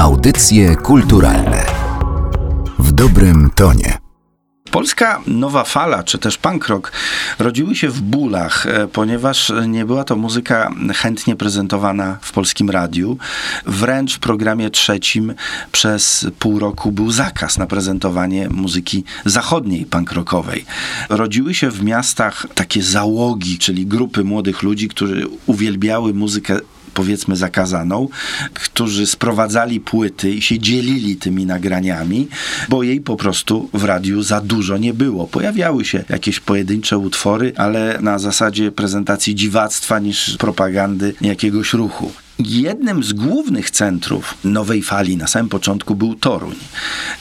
Audycje kulturalne w dobrym tonie. Polska nowa fala, czy też punk rock rodziły się w bólach, e, ponieważ nie była to muzyka chętnie prezentowana w polskim radiu. Wręcz w programie trzecim przez pół roku był zakaz na prezentowanie muzyki zachodniej punk rockowej. Rodziły się w miastach takie załogi, czyli grupy młodych ludzi, którzy uwielbiały muzykę powiedzmy zakazaną, którzy sprowadzali płyty i się dzielili tymi nagraniami, bo jej po prostu w radiu za dużo nie było. Pojawiały się jakieś pojedyncze utwory, ale na zasadzie prezentacji dziwactwa niż propagandy jakiegoś ruchu. Jednym z głównych centrów nowej fali na samym początku był Toruń.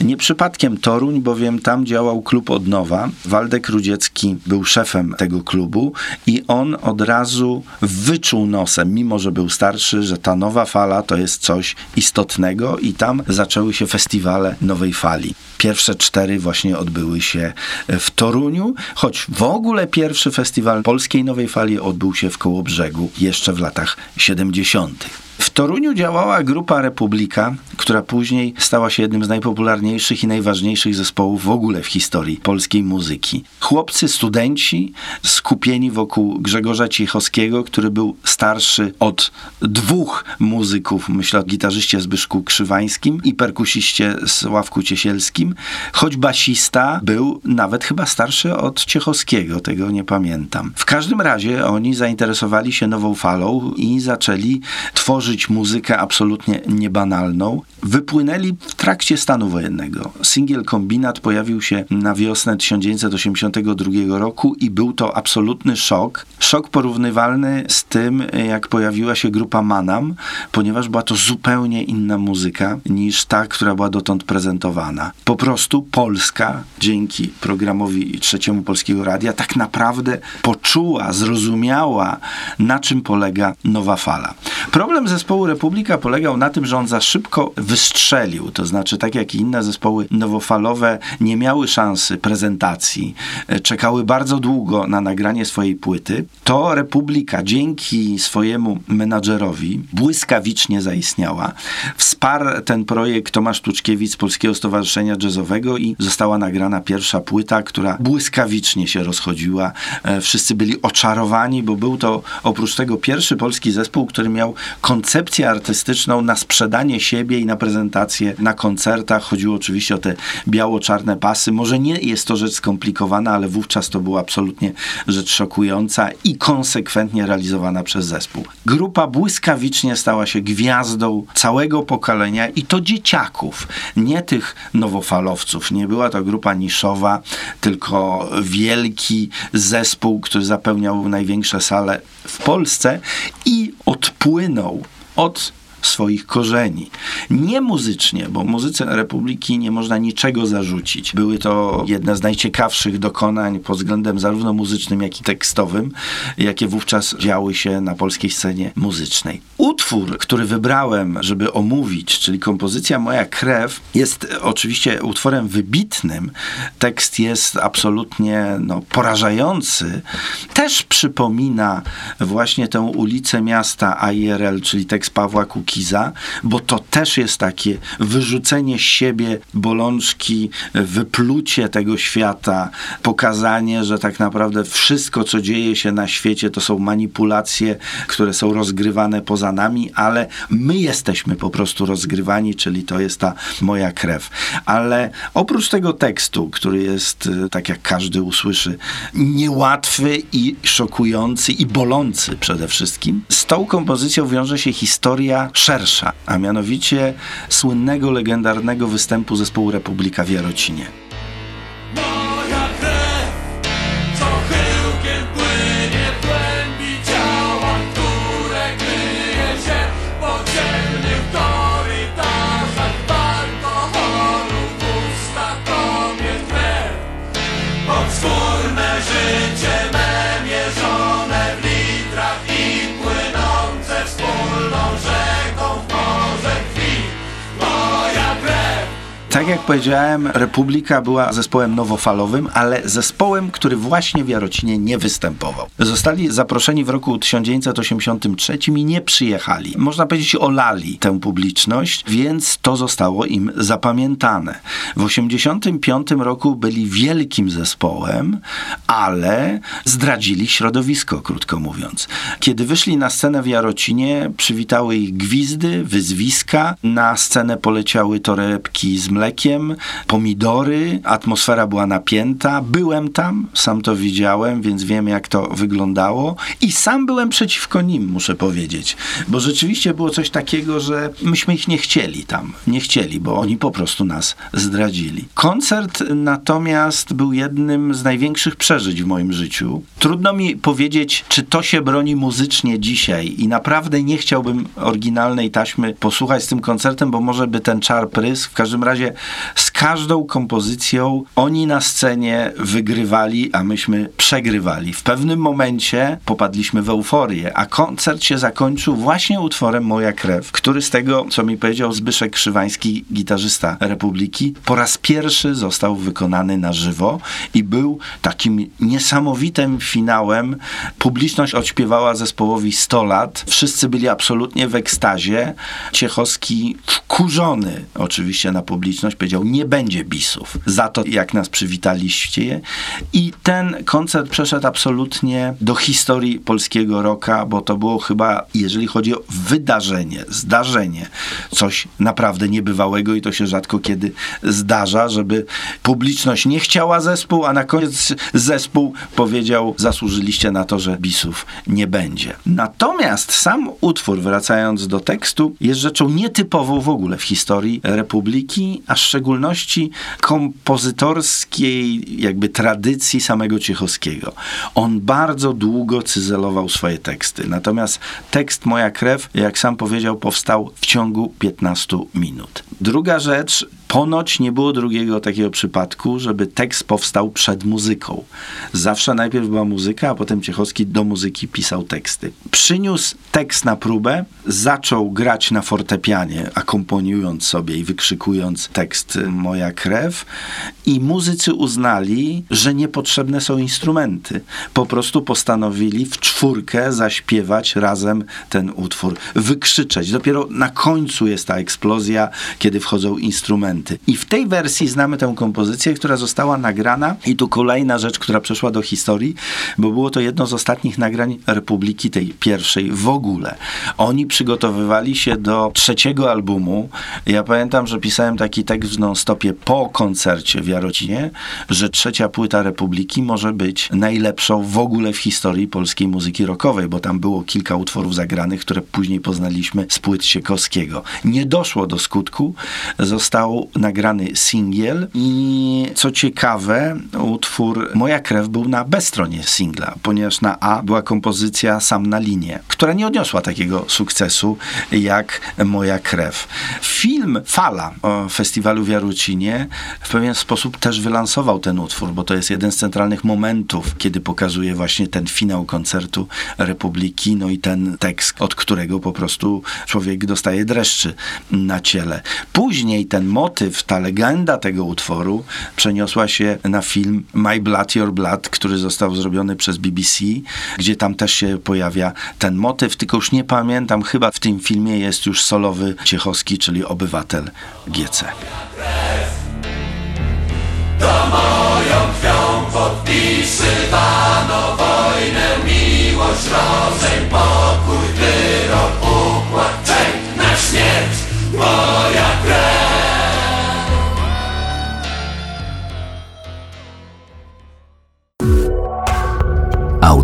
Nie przypadkiem Toruń, bowiem tam działał klub Odnowa. Waldek Rudziecki był szefem tego klubu i on od razu wyczuł nosem, mimo że był starszy, że ta nowa fala to jest coś istotnego i tam zaczęły się festiwale nowej fali. Pierwsze cztery właśnie odbyły się w Toruniu, choć w ogóle pierwszy festiwal polskiej nowej fali odbył się w Kołobrzegu jeszcze w latach 70. Bye. W Toruniu działała grupa Republika, która później stała się jednym z najpopularniejszych i najważniejszych zespołów w ogóle w historii polskiej muzyki. Chłopcy, studenci skupieni wokół Grzegorza Ciechowskiego, który był starszy od dwóch muzyków, myślę o gitarzyście Zbyszku Krzywańskim i perkusiście Sławku Ciesielskim, choć basista był nawet chyba starszy od Ciechowskiego, tego nie pamiętam. W każdym razie oni zainteresowali się nową falą i zaczęli tworzyć tworzyć muzykę absolutnie niebanalną, wypłynęli w trakcie stanu wojennego. Singiel Kombinat pojawił się na wiosnę 1982 roku i był to absolutny szok. Szok porównywalny z tym, jak pojawiła się grupa Manam, ponieważ była to zupełnie inna muzyka niż ta, która była dotąd prezentowana. Po prostu Polska, dzięki programowi Trzeciemu Polskiego Radia, tak naprawdę poczuła, zrozumiała, na czym polega nowa fala. Problem zespołu Republika polegał na tym, że on za szybko wystrzelił, to znaczy tak jak i inne zespoły nowofalowe nie miały szansy prezentacji, e, czekały bardzo długo na nagranie swojej płyty, to Republika dzięki swojemu menadżerowi błyskawicznie zaistniała. Wsparł ten projekt Tomasz Tuczkiewicz z Polskiego Stowarzyszenia Jazzowego i została nagrana pierwsza płyta, która błyskawicznie się rozchodziła. E, wszyscy byli oczarowani, bo był to oprócz tego pierwszy polski zespół, który miał koncepcję artystyczną na sprzedanie siebie i na prezentację na koncertach. Chodziło oczywiście o te biało-czarne pasy. Może nie jest to rzecz skomplikowana, ale wówczas to była absolutnie rzecz szokująca i konsekwentnie realizowana przez zespół. Grupa błyskawicznie stała się gwiazdą całego pokolenia i to dzieciaków, nie tych nowofalowców. Nie była to grupa niszowa, tylko wielki zespół, który zapełniał największe sale w Polsce i odpłynął od swoich korzeni. Nie muzycznie, bo muzyce Republiki nie można niczego zarzucić. Były to jedne z najciekawszych dokonań pod względem zarówno muzycznym, jak i tekstowym, jakie wówczas działy się na polskiej scenie muzycznej. Utwór, który wybrałem, żeby omówić, czyli kompozycja Moja krew, jest oczywiście utworem wybitnym. Tekst jest absolutnie no, porażający. Też przypomina właśnie tę ulicę miasta IRL, czyli tekst Pawła Kukiela, Kiza, bo to też jest takie wyrzucenie z siebie bolączki, wyplucie tego świata, pokazanie, że tak naprawdę wszystko, co dzieje się na świecie, to są manipulacje, które są rozgrywane poza nami, ale my jesteśmy po prostu rozgrywani, czyli to jest ta moja krew. Ale oprócz tego tekstu, który jest, e, tak jak każdy usłyszy, niełatwy i szokujący i bolący przede wszystkim, z tą kompozycją wiąże się historia szersza, a mianowicie słynnego, legendarnego występu zespołu Republika w Jarocinie. Jak powiedziałem, Republika była zespołem nowofalowym, ale zespołem, który właśnie w Jarocinie nie występował. Zostali zaproszeni w roku 1983 i nie przyjechali. Można powiedzieć, olali tę publiczność, więc to zostało im zapamiętane. W 1985 roku byli wielkim zespołem, ale zdradzili środowisko, krótko mówiąc. Kiedy wyszli na scenę w Jarocinie, przywitały ich gwizdy, wyzwiska. Na scenę poleciały torebki z mlekiem, pomidory, atmosfera była napięta. Byłem tam, sam to widziałem, więc wiem, jak to wyglądało. I sam byłem przeciwko nim, muszę powiedzieć. Bo rzeczywiście było coś takiego, że myśmy ich nie chcieli tam. Nie chcieli, bo oni po prostu nas zdradzili. Koncert natomiast był jednym z największych przeżyć w moim życiu. Trudno mi powiedzieć, czy to się broni muzycznie dzisiaj i naprawdę nie chciałbym oryginalnej taśmy posłuchać z tym koncertem, bo może by ten czar prysł. W każdym razie с każdą kompozycją oni na scenie wygrywali, a myśmy przegrywali. W pewnym momencie popadliśmy w euforię, a koncert się zakończył właśnie utworem Moja krew, który z tego, co mi powiedział Zbyszek Krzywański, gitarzysta Republiki, po raz pierwszy został wykonany na żywo i był takim niesamowitym finałem. Publiczność odśpiewała zespołowi 100 lat. Wszyscy byli absolutnie w ekstazie. Ciechowski wkurzony oczywiście na publiczność powiedział, nie będzie bisów za to, jak nas przywitaliście. I ten koncert przeszedł absolutnie do historii polskiego rocka, bo to było chyba, jeżeli chodzi wydarzenie, zdarzenie, coś naprawdę niebywałego i to się rzadko kiedy zdarza, żeby publiczność nie chciała zespół, a na koniec zespół powiedział, zasłużyliście na to, że bisów nie będzie. Natomiast sam utwór, wracając do tekstu, jest rzeczą nietypową w ogóle w historii Republiki, a w szczególności kompozytorskiej jakby tradycji samego Ciechowskiego. On bardzo długo cyzelował swoje teksty. Natomiast tekst Moja krew, jak sam powiedział, powstał w ciągu 15 minut. Druga rzecz, Ponoć nie było drugiego takiego przypadku, żeby tekst powstał przed muzyką. Zawsze najpierw była muzyka, a potem Ciechowski do muzyki pisał teksty. Przyniósł tekst na próbę, zaczął grać na fortepianie, akomponiując sobie i wykrzykując tekst Moja krew i muzycy uznali, że niepotrzebne są instrumenty. Po prostu postanowili w czwórkę zaśpiewać razem ten utwór, wykrzyczeć. Dopiero na końcu jest ta eksplozja, kiedy wchodzą instrumenty. I w tej wersji znamy tę kompozycję, która została nagrana i tu kolejna rzecz, która przeszła do historii, bo było to jedno z ostatnich nagrań Republiki, tej pierwszej w ogóle. Oni przygotowywali się do trzeciego albumu. Ja pamiętam, że pisałem taki tekst w non-stopie po koncercie w Jarocinie, że trzecia płyta Republiki może być najlepszą w ogóle w historii polskiej muzyki rockowej, bo tam było kilka utworów zagranych, które później poznaliśmy z płyt Siekowskiego. Nie doszło do skutku, został nagrany singiel i co ciekawe, utwór Moja krew był na B stronie singla, ponieważ na A była kompozycja Sam na linie, która nie odniosła takiego sukcesu jak Moja krew. Film Fala o festiwalu w Jarucinie w pewien sposób też wylansował ten utwór, bo to jest jeden z centralnych momentów, kiedy pokazuje właśnie ten finał koncertu Republiki, no i ten tekst, od którego po prostu człowiek dostaje dreszczy na ciele. Później ten motyw motyw, ta legenda tego utworu przeniosła się na film My Blood, Your Blood, który został zrobiony przez BBC, gdzie tam też się pojawia ten motyw, tylko już nie pamiętam, chyba w tym filmie jest już solowy Ciechowski, czyli obywatel GC. To moją krwią podpisywano wojnę, miłość, rozejm, pokój, wyrok, układ,